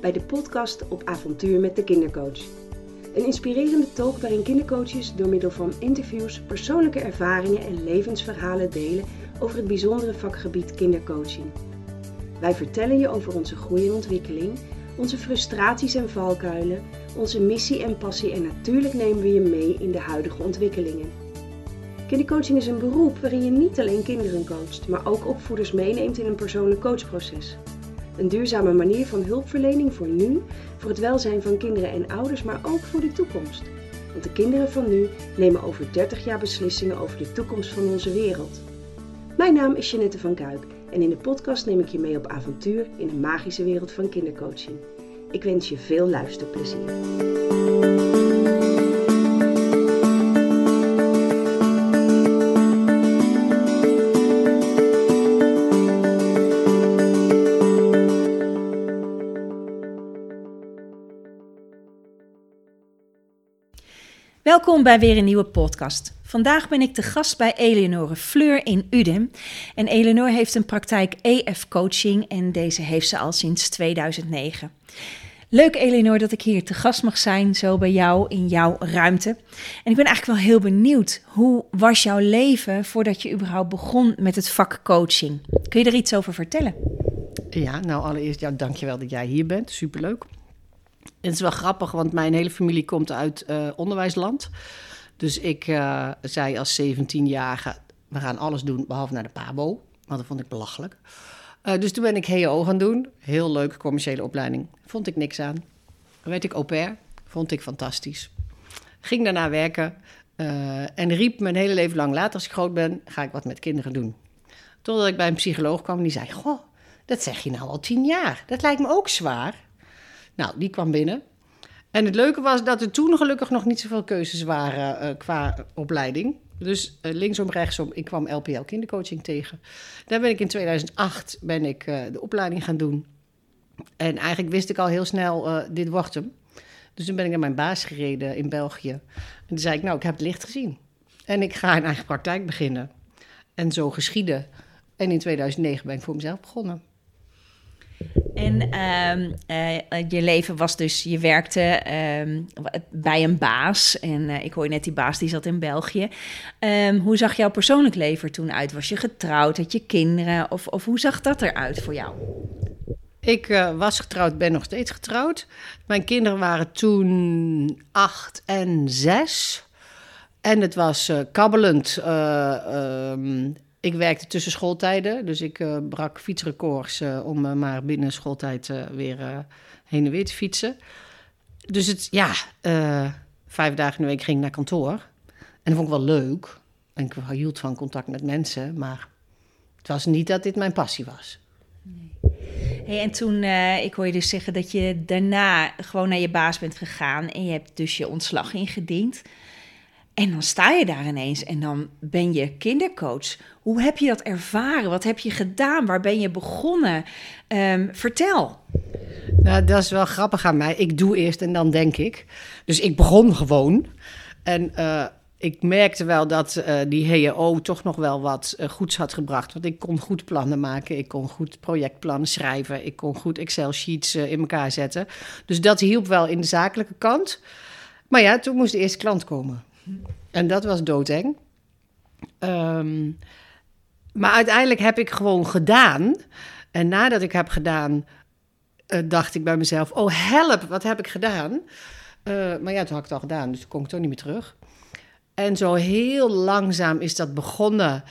Bij de podcast op avontuur met de kindercoach. Een inspirerende talk waarin kindercoaches door middel van interviews persoonlijke ervaringen en levensverhalen delen over het bijzondere vakgebied kindercoaching. Wij vertellen je over onze groei en ontwikkeling, onze frustraties en valkuilen, onze missie en passie en natuurlijk nemen we je mee in de huidige ontwikkelingen. Kindercoaching is een beroep waarin je niet alleen kinderen coacht, maar ook opvoeders meeneemt in een persoonlijk coachproces. Een duurzame manier van hulpverlening voor nu, voor het welzijn van kinderen en ouders, maar ook voor de toekomst. Want de kinderen van nu nemen over 30 jaar beslissingen over de toekomst van onze wereld. Mijn naam is Jeannette van Kuik en in de podcast neem ik je mee op avontuur in de magische wereld van kindercoaching. Ik wens je veel luisterplezier. Welkom bij weer een nieuwe podcast. Vandaag ben ik te gast bij Eleonore Fleur in Udem. En Eleonore heeft een praktijk EF Coaching en deze heeft ze al sinds 2009. Leuk Eleonore dat ik hier te gast mag zijn, zo bij jou in jouw ruimte. En ik ben eigenlijk wel heel benieuwd, hoe was jouw leven voordat je überhaupt begon met het vak coaching? Kun je er iets over vertellen? Ja, nou allereerst, ja, dankjewel dat jij hier bent. Superleuk. Het is wel grappig, want mijn hele familie komt uit uh, onderwijsland. Dus ik uh, zei als 17-jarige, we gaan alles doen behalve naar de PABO. Want dat vond ik belachelijk. Uh, dus toen ben ik HEO gaan doen. Heel leuk, commerciële opleiding. Vond ik niks aan. Dan werd ik au pair. Vond ik fantastisch. Ging daarna werken. en riep mijn hele leven lang later, als ik groot ben, ga ik wat met kinderen doen. Totdat ik bij een psycholoog kwam en die zei, goh, dat zeg je nou al tien jaar. Dat lijkt me ook zwaar. Nou, die kwam binnen. En het leuke was dat er toen gelukkig nog niet zoveel keuzes waren uh, qua opleiding. Dus uh, linksom, rechtsom, ik kwam LPL kindercoaching tegen. Daar ben ik in 2008 ben ik, uh, de opleiding gaan doen. En eigenlijk wist ik al heel snel, dit wordt hem. Dus toen ben ik naar mijn baas gereden in België. En toen zei ik, nou, ik heb het licht gezien. En ik ga een eigen praktijk beginnen. En zo geschieden. En in 2009 ben ik voor mezelf begonnen. En uh, uh, je leven was dus, je werkte uh, bij een baas. En uh, ik hoor net die baas, die zat in België. Ehm, hoe zag jouw persoonlijk leven toen uit? Was je getrouwd? Had je kinderen? Of, of hoe zag dat eruit voor jou? Ik uh, was getrouwd, ben nog steeds getrouwd. Mijn kinderen waren toen acht en zes. En het was kabbelend. Ik werkte tussen schooltijden, dus ik uh, brak fietsrecords uh, om uh, maar binnen schooltijd weer heen en weer te fietsen. Dus het, ja, vijf dagen in de week ging ik naar kantoor. En dat vond ik wel leuk. En ik hield van contact met mensen, maar het was niet dat dit mijn passie was. Nee. Hey, en toen, ik hoor je dus zeggen dat je daarna gewoon naar je baas bent gegaan en je hebt dus je ontslag ingediend. En dan sta je daar ineens en dan ben je kindercoach. Hoe heb je dat ervaren? Wat heb je gedaan? Waar ben je begonnen? Um, vertel. Nou, dat is wel grappig aan mij. Ik doe eerst en dan denk ik. Dus ik begon gewoon. En uh, ik merkte wel dat uh, die HEO toch nog wel wat uh, goeds had gebracht. Want ik kon goed plannen maken. Ik kon goed projectplannen schrijven. Ik kon goed Excel-sheets in elkaar zetten. Dus dat hielp wel in de zakelijke kant. Maar ja, toen moest de eerste klant komen. En dat was doodeng. Um, maar uiteindelijk heb ik gewoon gedaan. En nadat ik heb gedaan, uh, dacht ik bij mezelf: Oh, help, wat heb ik gedaan? Uh, maar ja, toen had ik het al gedaan, dus kon ik toch niet meer terug. En zo heel langzaam is dat begonnen.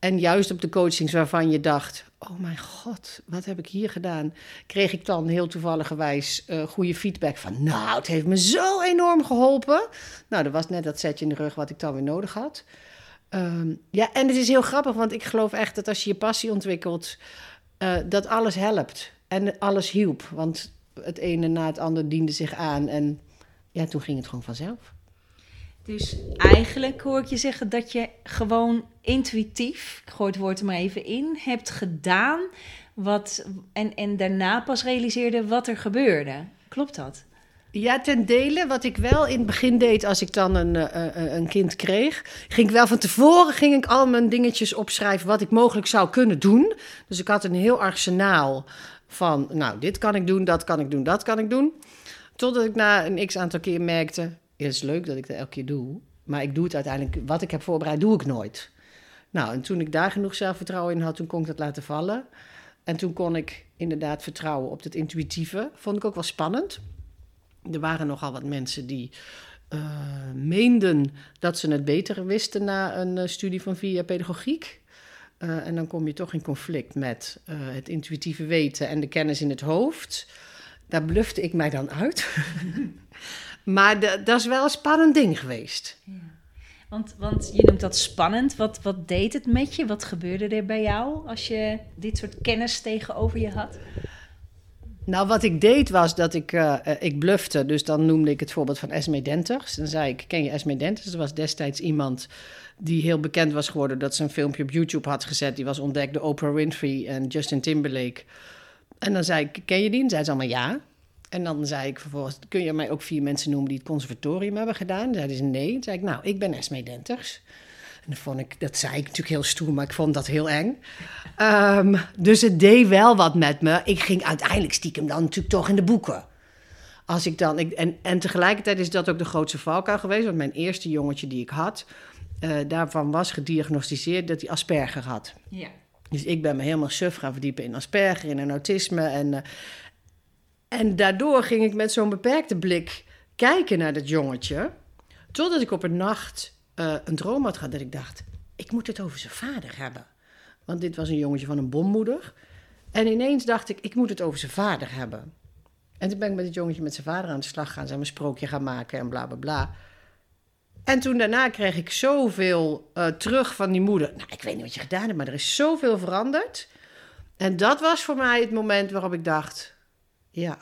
En juist op de coachings waarvan je dacht: Oh mijn god, wat heb ik hier gedaan? Kreeg ik dan heel toevalligerwijs uh, goede feedback van: Nou, het heeft me zo enorm geholpen. Nou, dat was net dat setje in de rug wat ik dan weer nodig had. Um, ja, en het is heel grappig, want ik geloof echt dat als je je passie ontwikkelt, uh, dat alles helpt en alles hielp. Want het ene na het andere diende zich aan en ja, toen ging het gewoon vanzelf. Dus eigenlijk hoor ik je zeggen dat je gewoon intuïtief, ik gooi het woord er maar even in, hebt gedaan wat, en, en daarna pas realiseerde wat er gebeurde. Klopt dat? Ja, ten dele. Wat ik wel in het begin deed als ik dan een, uh, een kind kreeg, ging ik wel van tevoren ging ik al mijn dingetjes opschrijven wat ik mogelijk zou kunnen doen. Dus ik had een heel arsenaal van, nou, dit kan ik doen, dat kan ik doen, dat kan ik doen. Totdat ik na een x aantal keer merkte, is leuk dat ik dat elke keer doe, maar ik doe het uiteindelijk, wat ik heb voorbereid, doe ik nooit. Nou, en toen ik daar genoeg zelfvertrouwen in had, toen kon ik dat laten vallen. En toen kon ik inderdaad vertrouwen op het intuïtieve. Vond ik ook wel spannend. Er waren nogal wat mensen die uh, meenden dat ze het beter wisten na een uh, studie van jaar pedagogiek. Uh, en dan kom je toch in conflict met het intuïtieve weten en de kennis in het hoofd. Daar blufte ik mij dan uit. maar dat is wel een spannend ding geweest. Ja. Want, want je noemt dat spannend. Wat, wat deed het met je? Wat gebeurde er bij jou als je dit soort kennis tegenover je had? Nou, wat ik deed was dat ik, uh, ik blufte. Dus dan noemde ik het voorbeeld van Esme Denters. Dan zei ik, ken je Esme Denters? Dat was destijds iemand die heel bekend was geworden... dat ze een filmpje op YouTube had gezet. Die was ontdekt door Oprah Winfrey en Justin Timberlake. En dan zei ik, ken je die? En zei ze allemaal ja. En dan zei ik vervolgens, kun je mij ook vier mensen noemen die het conservatorium hebben gedaan? Zeiden ze nee. Toen zei ik, nou, ik ben Esme Denters. En dat, vond ik, dat zei ik natuurlijk heel stoer, maar ik vond dat heel eng. Um, dus het deed wel wat met me. Ik ging uiteindelijk stiekem dan natuurlijk toch in de boeken. Als ik dan, ik, en, en tegelijkertijd is dat ook de grootste valkuil geweest. Want mijn eerste jongetje die ik had, uh, daarvan was gediagnosticeerd dat hij Asperger had. Ja. Dus ik ben me helemaal suf gaan verdiepen in Asperger, in een autisme. En, uh, en daardoor ging ik met zo'n beperkte blik kijken naar dat jongetje. Totdat ik op een nacht uh, een droom had gehad dat ik dacht... ik moet het over zijn vader hebben. Want dit was een jongetje van een bommoeder. En ineens dacht ik, ik moet het over zijn vader hebben. En toen ben ik met het jongetje met zijn vader aan de slag gaan... zijn een sprookje gaan maken en bla, bla, bla. En toen daarna kreeg ik zoveel uh, terug van die moeder. Nou, ik weet niet wat je gedaan hebt, maar er is zoveel veranderd. En dat was voor mij het moment waarop ik dacht... ja,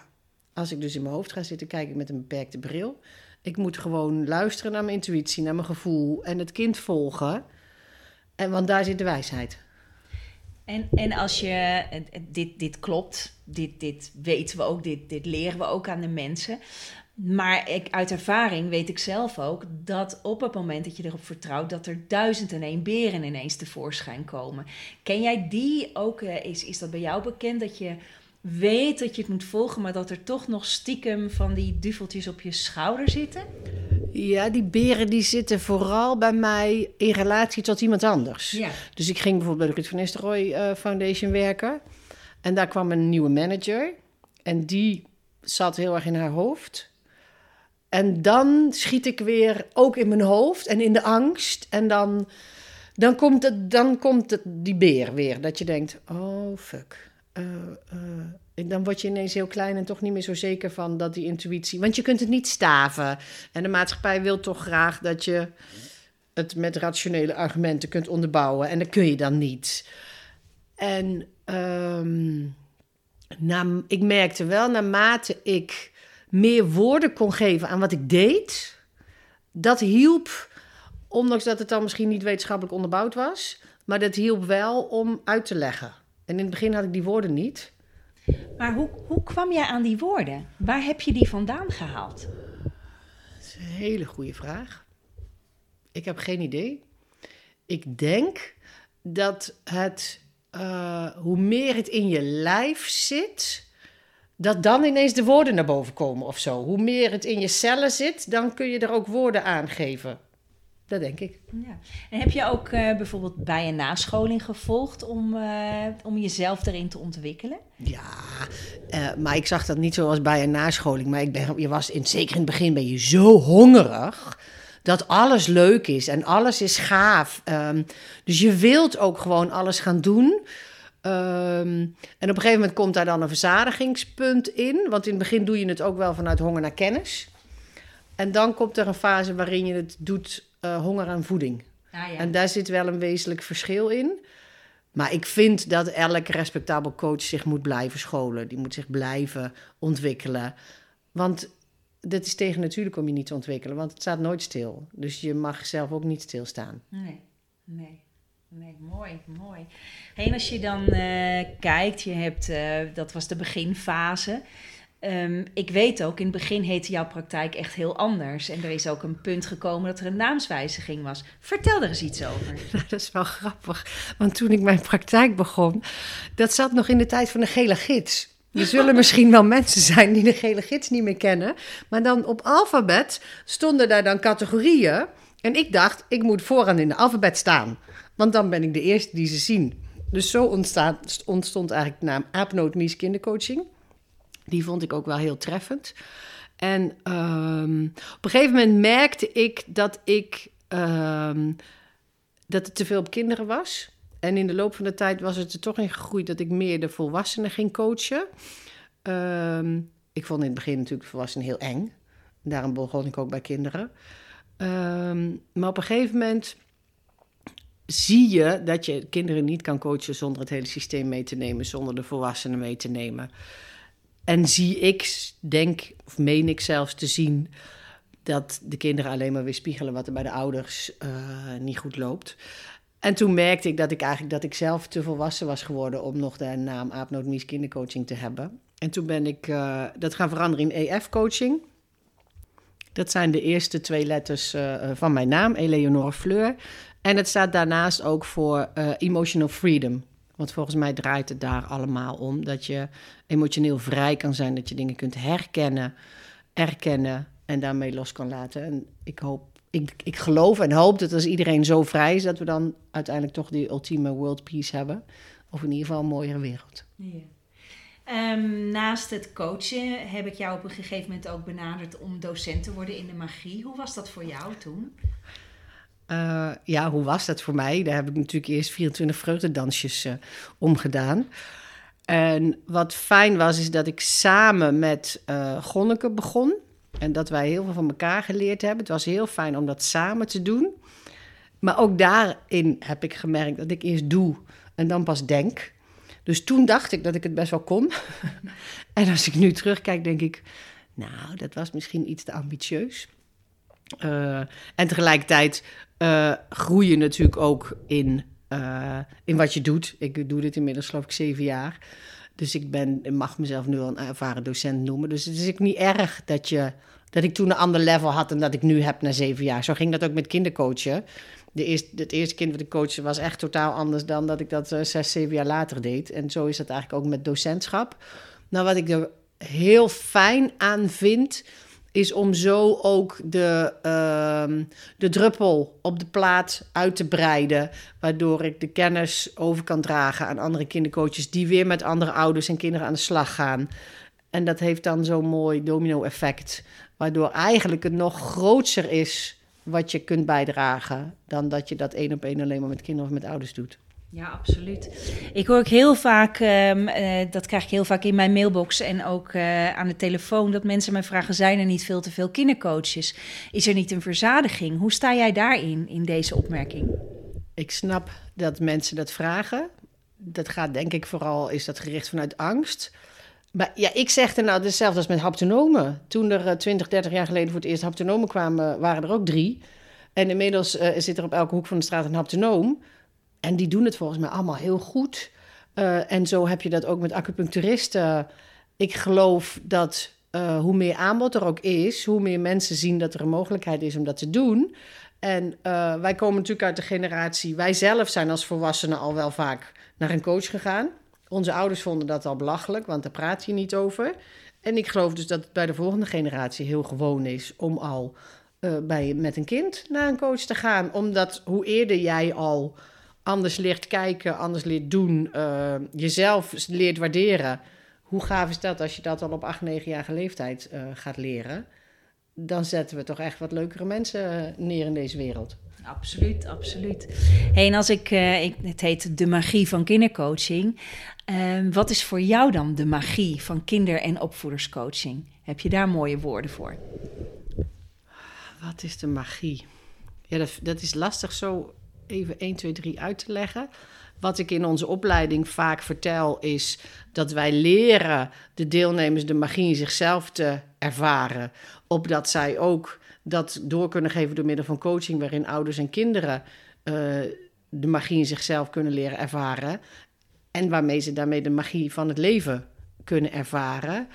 als ik dus in mijn hoofd ga zitten, kijk ik met een beperkte bril... Ik moet gewoon luisteren naar mijn intuïtie, naar mijn gevoel en het kind volgen. En, want daar zit de wijsheid. En, en als je, dit, dit klopt, dit, dit weten we ook, dit, dit leren we ook aan de mensen. Maar ik, uit ervaring weet ik zelf ook dat op het moment dat je erop vertrouwt, dat er duizend en één beren ineens tevoorschijn komen. Ken jij die ook? Eh, is, is dat bij jou bekend dat je weet dat je het moet volgen, maar dat er toch nog stiekem van die duveltjes op je schouder zitten? Ja, die beren die zitten vooral bij mij in relatie tot iemand anders. Ja. Dus ik ging bijvoorbeeld bij de Ruud van Nistelrooy uh, Foundation werken. En daar kwam een nieuwe manager. En die zat heel erg in haar hoofd. En dan schiet ik weer ook in mijn hoofd en in de angst. En dan, dan komt, het, dan komt het, die beer weer. Dat je denkt, oh fuck uh, dan word je ineens heel klein en toch niet meer zo zeker van dat die intuïtie. Want je kunt het niet staven. En de maatschappij wil toch graag dat je het met rationele argumenten kunt onderbouwen. En dat kun je dan niet. En na, ik merkte wel, naarmate ik meer woorden kon geven aan wat ik deed, dat hielp, ondanks dat het dan misschien niet wetenschappelijk onderbouwd was, maar dat hielp wel om uit te leggen. En in het begin had ik die woorden niet. Maar hoe, hoe kwam jij aan die woorden? Waar heb je die vandaan gehaald? Dat is een hele goede vraag. Ik heb geen idee. Ik denk dat het, uh, hoe meer het in je lijf zit, dat dan ineens de woorden naar boven komen of zo. Hoe meer het in je cellen zit, dan kun je er ook woorden aan geven. Dat denk ik. Ja. En heb je ook uh, bijvoorbeeld bij een nascholing gevolgd om, uh, om jezelf erin te ontwikkelen? Ja, uh, maar ik zag dat niet zoals bij een nascholing. Maar ik ben, je was in, zeker in het begin ben je zo hongerig dat alles leuk is en alles is gaaf. Um, dus je wilt ook gewoon alles gaan doen. Um, en op een gegeven moment komt daar dan een verzadigingspunt in. Want in het begin doe je het ook wel vanuit honger naar kennis. En dan komt er een fase waarin je het doet uh, honger aan voeding. Ah, ja. En daar zit wel een wezenlijk verschil in. Maar ik vind dat elke respectabel coach zich moet blijven scholen. Die moet zich blijven ontwikkelen. Want dat is tegen natuurlijk om je niet te ontwikkelen, want het staat nooit stil. Dus je mag zelf ook niet stilstaan. Nee, nee. Nee, mooi, mooi. en als je dan uh, kijkt, je hebt, uh, dat was de beginfase. Ehm, ik weet ook, in het begin heette jouw praktijk echt heel anders. En er is ook een punt gekomen dat er een naamswijziging was. Vertel er eens iets over. dat is wel grappig. Want toen ik mijn praktijk begon, dat zat nog in de tijd van de gele gids. Er zullen misschien wel mensen zijn die de gele gids niet meer kennen. Maar dan op alfabet stonden daar dan categorieën. En ik dacht, ik moet vooraan in de alfabet staan. Want dan ben ik de eerste die ze zien. Dus zo ontstaat, ontstond eigenlijk de naam Aapnootmies Kindercoaching. Die vond ik ook wel heel treffend. En ehm, op een gegeven moment merkte ik dat ik ehm, dat het te veel op kinderen was. En in de loop van de tijd was het er toch in gegroeid dat ik meer de volwassenen ging coachen. Ehm, ik vond in het begin natuurlijk volwassenen heel eng. Daarom begon ik ook bij kinderen. maar op een gegeven moment zie je dat je kinderen niet kan coachen zonder het hele systeem mee te nemen, zonder de volwassenen mee te nemen. En zie ik, denk, of meen ik zelfs te zien, dat de kinderen alleen maar weer spiegelen wat er bij de ouders uh, niet goed loopt. En toen merkte ik dat ik eigenlijk dat ik zelf te volwassen was geworden om nog de naam Aapnoot Kindercoaching te hebben. En toen ben ik uh, dat gaan veranderen in EF-coaching. Dat zijn de eerste twee letters uh, van mijn naam, Eleonore Fleur. En het staat daarnaast ook voor Emotional Freedom. Want volgens mij draait het daar allemaal om. Dat je emotioneel vrij kan zijn, dat je dingen kunt herkennen, erkennen en daarmee los kan laten. En ik hoop, ik, ik geloof en hoop dat als iedereen zo vrij is, dat we dan uiteindelijk toch die ultieme world peace hebben. Of in ieder geval een mooiere wereld. Ja. Ehm, naast het coachen heb ik jou op een gegeven moment ook benaderd om docent te worden in de magie. Hoe was dat voor jou toen? Uh, ja, hoe was dat voor mij? Daar heb ik natuurlijk eerst 24 vreugdedansjes uh, omgedaan. En wat fijn was, is dat ik samen met uh, Gonneke begon. En dat wij heel veel van elkaar geleerd hebben. Het was heel fijn om dat samen te doen. Maar ook daarin heb ik gemerkt dat ik eerst doe en dan pas denk. Dus toen dacht ik dat ik het best wel kon. en als ik nu terugkijk, denk ik, nou, dat was misschien iets te ambitieus. Uh, en tegelijkertijd uh, groei je natuurlijk ook in, uh, in wat je doet. Ik doe dit inmiddels, geloof ik, zeven jaar. Dus ik ben, mag mezelf nu al een ervaren docent noemen. Dus het is ook niet erg dat, je, dat ik toen een ander level had dan dat ik nu heb na zeven jaar. Zo ging dat ook met kindercoachen. De eerste, het eerste kind wat ik coachte was echt totaal anders dan dat ik dat zes, zeven jaar later deed. En zo is dat eigenlijk ook met docentschap. Nou, wat ik er heel fijn aan vind, is om zo ook de, uh, de druppel op de plaat uit te breiden. Waardoor ik de kennis over kan dragen aan andere kindercoaches die weer met andere ouders en kinderen aan de slag gaan. En dat heeft dan zo'n mooi domino-effect. Waardoor eigenlijk het nog groter is wat je kunt bijdragen. Dan dat je dat één op één alleen maar met kinderen of met ouders doet. Ja, absoluut. Ik hoor ook heel vaak, um, uh, dat krijg ik heel vaak in mijn mailbox en ook uh, aan de telefoon, dat mensen mij vragen: zijn er niet veel te veel kindercoaches? Is er niet een verzadiging? Hoe sta jij daarin, in deze opmerking? Ik snap dat mensen dat vragen. Dat gaat denk ik vooral, is dat gericht vanuit angst. Maar ja, ik zeg er nou hetzelfde als met haptonomen. Toen er uh, 20, 30 jaar geleden voor het eerst haptonomen kwamen, waren er ook drie. En inmiddels zit er op elke hoek van de straat een haptonoom. En die doen het volgens mij allemaal heel goed. Uh, en zo heb je dat ook met acupuncturisten. Ik geloof dat uh, hoe meer aanbod er ook is, hoe meer mensen zien dat er een mogelijkheid is om dat te doen. En uh, wij komen natuurlijk uit de generatie, wij zelf zijn als volwassenen al wel vaak naar een coach gegaan. Onze ouders vonden dat al belachelijk, want daar praat je niet over. En ik geloof dus dat het bij de volgende generatie heel gewoon is om al bij, met een kind naar een coach te gaan. Omdat hoe eerder jij al anders leert kijken, anders leert doen, uh, jezelf leert waarderen. Hoe gaaf is dat als je dat al op 8, 9-jarige leeftijd uh, gaat leren? Dan zetten we toch echt wat leukere mensen neer in deze wereld. Absoluut, absoluut. Hey, en als ik, uh, ik, het heet de magie van kindercoaching. wat is voor jou dan de magie van kinder- en opvoederscoaching? Heb je daar mooie woorden voor? Wat is de magie? Ja, dat, dat is lastig zo even 1, 2, 3 uit te leggen. Wat ik in onze opleiding vaak vertel is dat wij leren de deelnemers de magie in zichzelf te ervaren. Opdat zij ook dat door kunnen geven door middel van coaching, waarin ouders en kinderen uh, de magie in zichzelf kunnen leren ervaren. En waarmee ze daarmee de magie van het leven kunnen ervaren.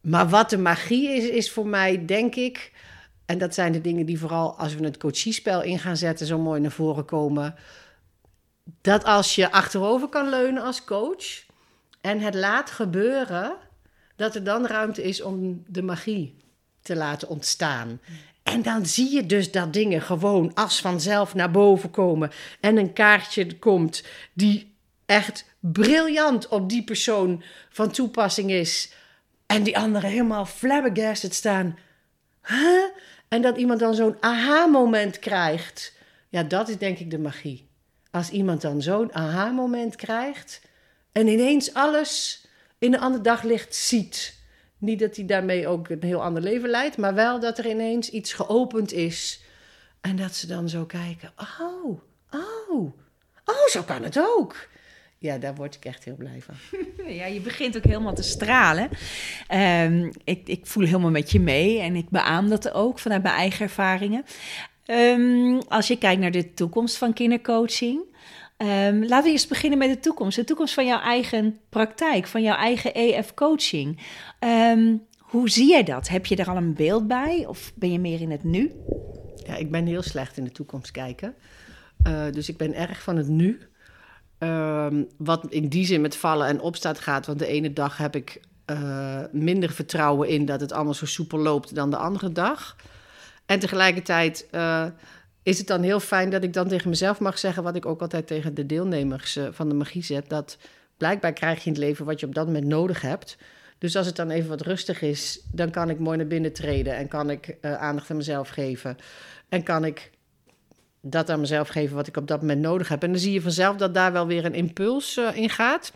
maar wat de magie is, is voor mij, denk ik... en dat zijn de dingen die vooral als we het coachiespel in gaan zetten... zo mooi naar voren komen... dat als je achterover kan leunen als coach... en het laat gebeuren... dat er dan ruimte is om de magie te laten ontstaan. En dan zie je dus dat dingen gewoon als vanzelf naar boven komen. En een kaartje komt die echt briljant op die persoon van toepassing is. En die anderen helemaal flabbergasted staan. Huh? En dat iemand dan zo'n aha-moment krijgt. Ja, dat is denk ik de magie. Als iemand dan zo'n aha-moment krijgt en ineens alles in een ander daglicht ziet. Niet dat hij daarmee ook een heel ander leven leidt, maar wel dat er ineens iets geopend is. En dat ze dan zo kijken: oh, oh, oh, zo kan het ook. Ja, daar word ik echt heel blij van. Ja, je begint ook helemaal te stralen. Um, ik, ik voel helemaal met je mee en ik beaam dat ook vanuit mijn eigen ervaringen. Um, als je kijkt naar de toekomst van kindercoaching, Um, laten we eerst beginnen met de toekomst. De toekomst van jouw eigen praktijk, van jouw eigen EF-coaching. Um, hoe zie jij dat? Heb je er al een beeld bij of ben je meer in het nu? Ja, ik ben heel slecht in de toekomst kijken. Uh, dus ik ben erg van het nu. Um, wat in die zin met vallen en opstaan gaat. Want de ene dag heb ik uh, minder vertrouwen in dat het allemaal zo soepel loopt dan de andere dag. En tegelijkertijd uh, is het dan heel fijn dat ik dan tegen mezelf mag zeggen, wat ik ook altijd tegen de deelnemers uh, van de magie zet, dat blijkbaar krijg je in het leven wat je op dat moment nodig hebt. Dus als het dan even wat rustig is, dan kan ik mooi naar binnen treden en kan ik aandacht aan mezelf geven. En kan ik dat aan mezelf geven wat ik op dat moment nodig heb. En dan zie je vanzelf dat daar wel weer een impuls uh, in gaat.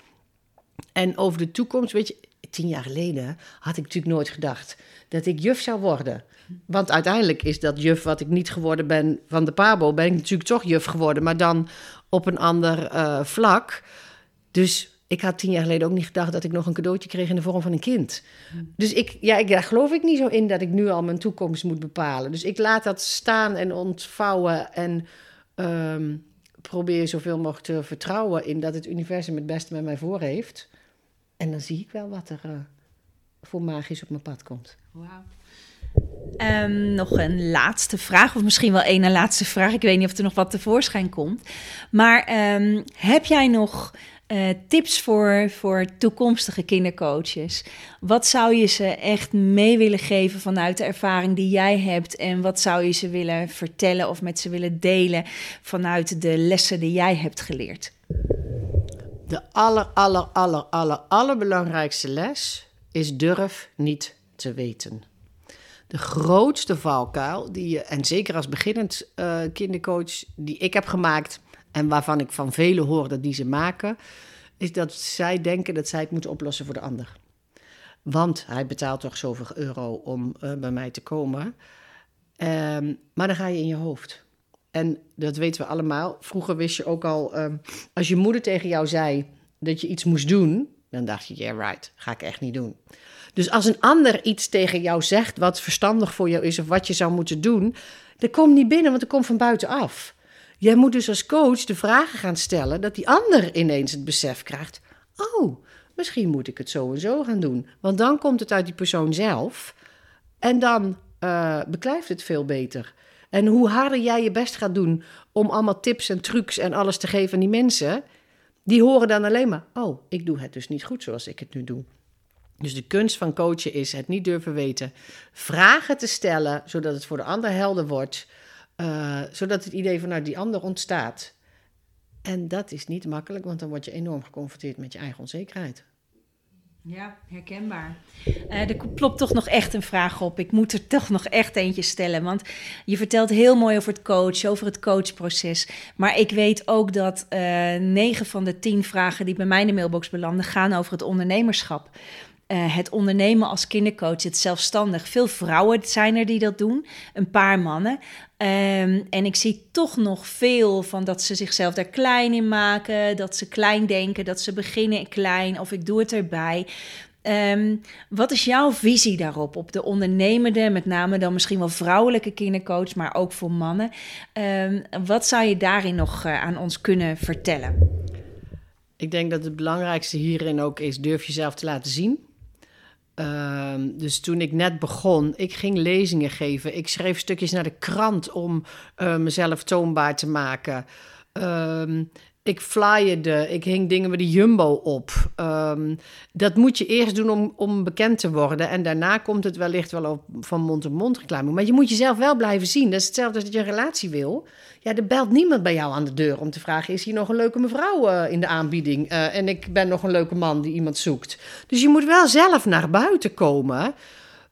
En over de toekomst, weet je, tien jaar geleden had ik natuurlijk nooit gedacht dat ik juf zou worden. Want uiteindelijk is dat juf wat ik niet geworden ben van de Pabo, ben ik natuurlijk toch juf geworden, maar dan op een ander uh, vlak. Dus ik had tien jaar geleden ook niet gedacht dat ik nog een cadeautje kreeg in de vorm van een kind. Dus ik, ja, ik, daar geloof ik niet zo in dat ik nu al mijn toekomst moet bepalen. Dus ik laat dat staan en ontvouwen en um, probeer zoveel mogelijk te vertrouwen in dat het universum het beste met mij voor heeft. En dan zie ik wel wat er uh, voor magisch op mijn pad komt. Wauw. Um, nog een laatste vraag, of misschien wel één laatste vraag. Ik weet niet of er nog wat tevoorschijn komt. Maar um, heb jij nog uh, tips voor, voor toekomstige kindercoaches? Wat zou je ze echt mee willen geven vanuit de ervaring die jij hebt? En wat zou je ze willen vertellen of met ze willen delen vanuit de lessen die jij hebt geleerd? De aller, aller, aller, aller, allerbelangrijkste les is durf niet te weten de grootste valkuil die je, en zeker als beginnend uh, kindercoach, die ik heb gemaakt en waarvan ik van velen hoor dat die ze maken, is dat zij denken dat zij het moeten oplossen voor de ander. Want hij betaalt toch zoveel euro om uh, bij mij te komen. Um, maar dan ga je in je hoofd. En dat weten we allemaal. Vroeger wist je ook al, um, als je moeder tegen jou zei dat je iets moest doen, dan dacht je, yeah right, ga ik echt niet doen. Dus als een ander iets tegen jou zegt wat verstandig voor jou is of wat je zou moeten doen, dat komt niet binnen, want dat komt van buitenaf. Jij moet dus als coach de vragen gaan stellen dat die ander ineens het besef krijgt: oh, misschien moet ik het zo en zo gaan doen. Want dan komt het uit die persoon zelf en dan uh, beklijft het veel beter. En hoe harder jij je best gaat doen om allemaal tips en trucs en alles te geven aan die mensen, die horen dan alleen maar: oh, ik doe het dus niet goed zoals ik het nu doe. Dus de kunst van coachen is het niet durven weten, vragen te stellen, zodat het voor de ander helder wordt, uh, zodat het idee vanuit die ander ontstaat. En dat is niet makkelijk, want dan word je enorm geconfronteerd met je eigen onzekerheid. Ja, herkenbaar. Uh, er klopt toch nog echt een vraag op. Ik moet er toch nog echt eentje stellen. Want je vertelt heel mooi over het coachen, over het coachproces. Maar ik weet ook dat uh, 9 van de 10 vragen die bij mij in de mailbox belanden, gaan over het ondernemerschap. Uh, het ondernemen als kindercoach, het zelfstandig. Veel vrouwen zijn er die dat doen, een paar mannen. Um, en ik zie toch nog veel van dat ze zichzelf daar klein in maken, dat ze klein denken, dat ze beginnen klein of ik doe het erbij. Um, wat is jouw visie daarop? Op de ondernemende, met name dan misschien wel vrouwelijke kindercoach, maar ook voor mannen. Um, wat zou je daarin nog uh, aan ons kunnen vertellen? Ik denk dat het belangrijkste hierin ook is: durf jezelf te laten zien. Ehm, dus toen ik net begon, ik ging lezingen geven. Ik schreef stukjes naar de krant om uh, mezelf toonbaar te maken. Ehm, ik flyerde, ik hing dingen met de Jumbo op. Ehm, dat moet je eerst doen om, om bekend te worden. En daarna komt het wellicht wel op van mond-to-mond reclame. Maar je moet jezelf wel blijven zien. Dat is hetzelfde als dat je een relatie wil. Ja, er belt niemand bij jou aan de deur om te vragen... is hier nog een leuke mevrouw uh, in de aanbieding? Uh, en ik ben nog een leuke man die iemand zoekt. Dus je moet wel zelf naar buiten komen...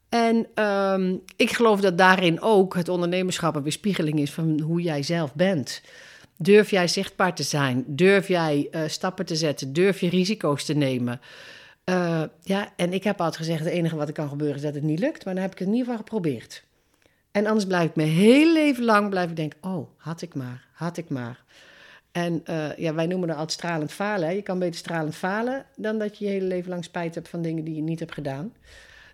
En um, ik geloof dat daarin ook het ondernemerschap een weerspiegeling is van hoe jij zelf bent. Durf jij zichtbaar te zijn? Durf jij uh, stappen te zetten? Durf je risico's te nemen? Uh, ja, en ik heb altijd gezegd: het enige wat er kan gebeuren is dat het niet lukt. Maar dan heb ik het in ieder geval geprobeerd. En anders blijf ik mijn hele leven lang blijf ik denken: oh, had ik maar, had ik maar. En uh, ja, wij noemen dat altijd stralend falen. Je kan beter stralend falen dan dat je je hele leven lang spijt hebt van dingen die je niet hebt gedaan.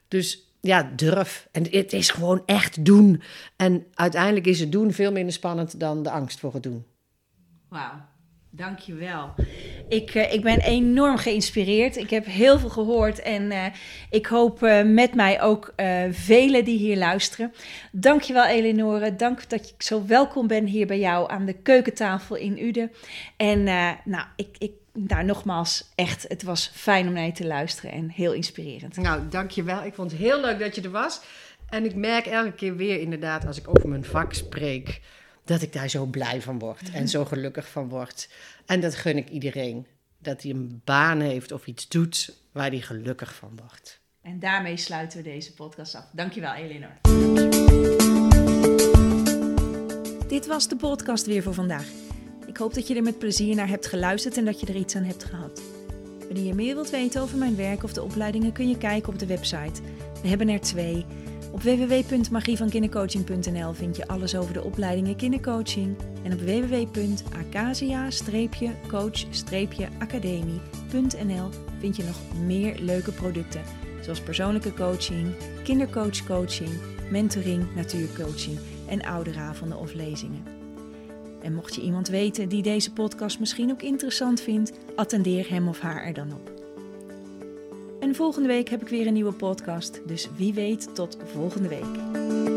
Dus ja, durf. En het is gewoon echt doen. En uiteindelijk is het doen veel minder spannend dan de angst voor het doen. Wauw, dankjewel. Ik, uh, ik ben enorm geïnspireerd. Ik heb heel veel gehoord en uh, ik hoop uh, met mij ook velen die hier luisteren. Dankjewel Eleonore, dank dat ik zo welkom ben hier bij jou aan de keukentafel in Uden. En nou, ik, ik nou, nogmaals, echt, het was fijn om naar je te luisteren en heel inspirerend. Nou, dankjewel. Ik vond het heel leuk dat je er was. En ik merk elke keer weer inderdaad, als ik over mijn vak spreek, dat ik daar zo blij van word en zo gelukkig van word. En dat gun ik iedereen. Dat hij een baan heeft of iets doet waar hij gelukkig van wordt. En daarmee sluiten we deze podcast af. Dankjewel, Elinor. Dit was de podcast weer voor vandaag. Ik hoop dat je er met plezier naar hebt geluisterd en dat je er iets aan hebt gehad. Wanneer je meer wilt weten over mijn werk of de opleidingen, kun je kijken op de website. We hebben er twee. Op www.magievankindercoaching.nl vind je alles over de opleidingen kindercoaching. En op www.acasia-coach-academie.nl vind je nog meer leuke producten. Zoals persoonlijke coaching, kindercoachcoaching, mentoring, natuurcoaching en ouderavonden of lezingen. En mocht je iemand weten die deze podcast misschien ook interessant vindt, attendeer hem of haar er dan op. En volgende week heb ik weer een nieuwe podcast, dus wie weet tot volgende week.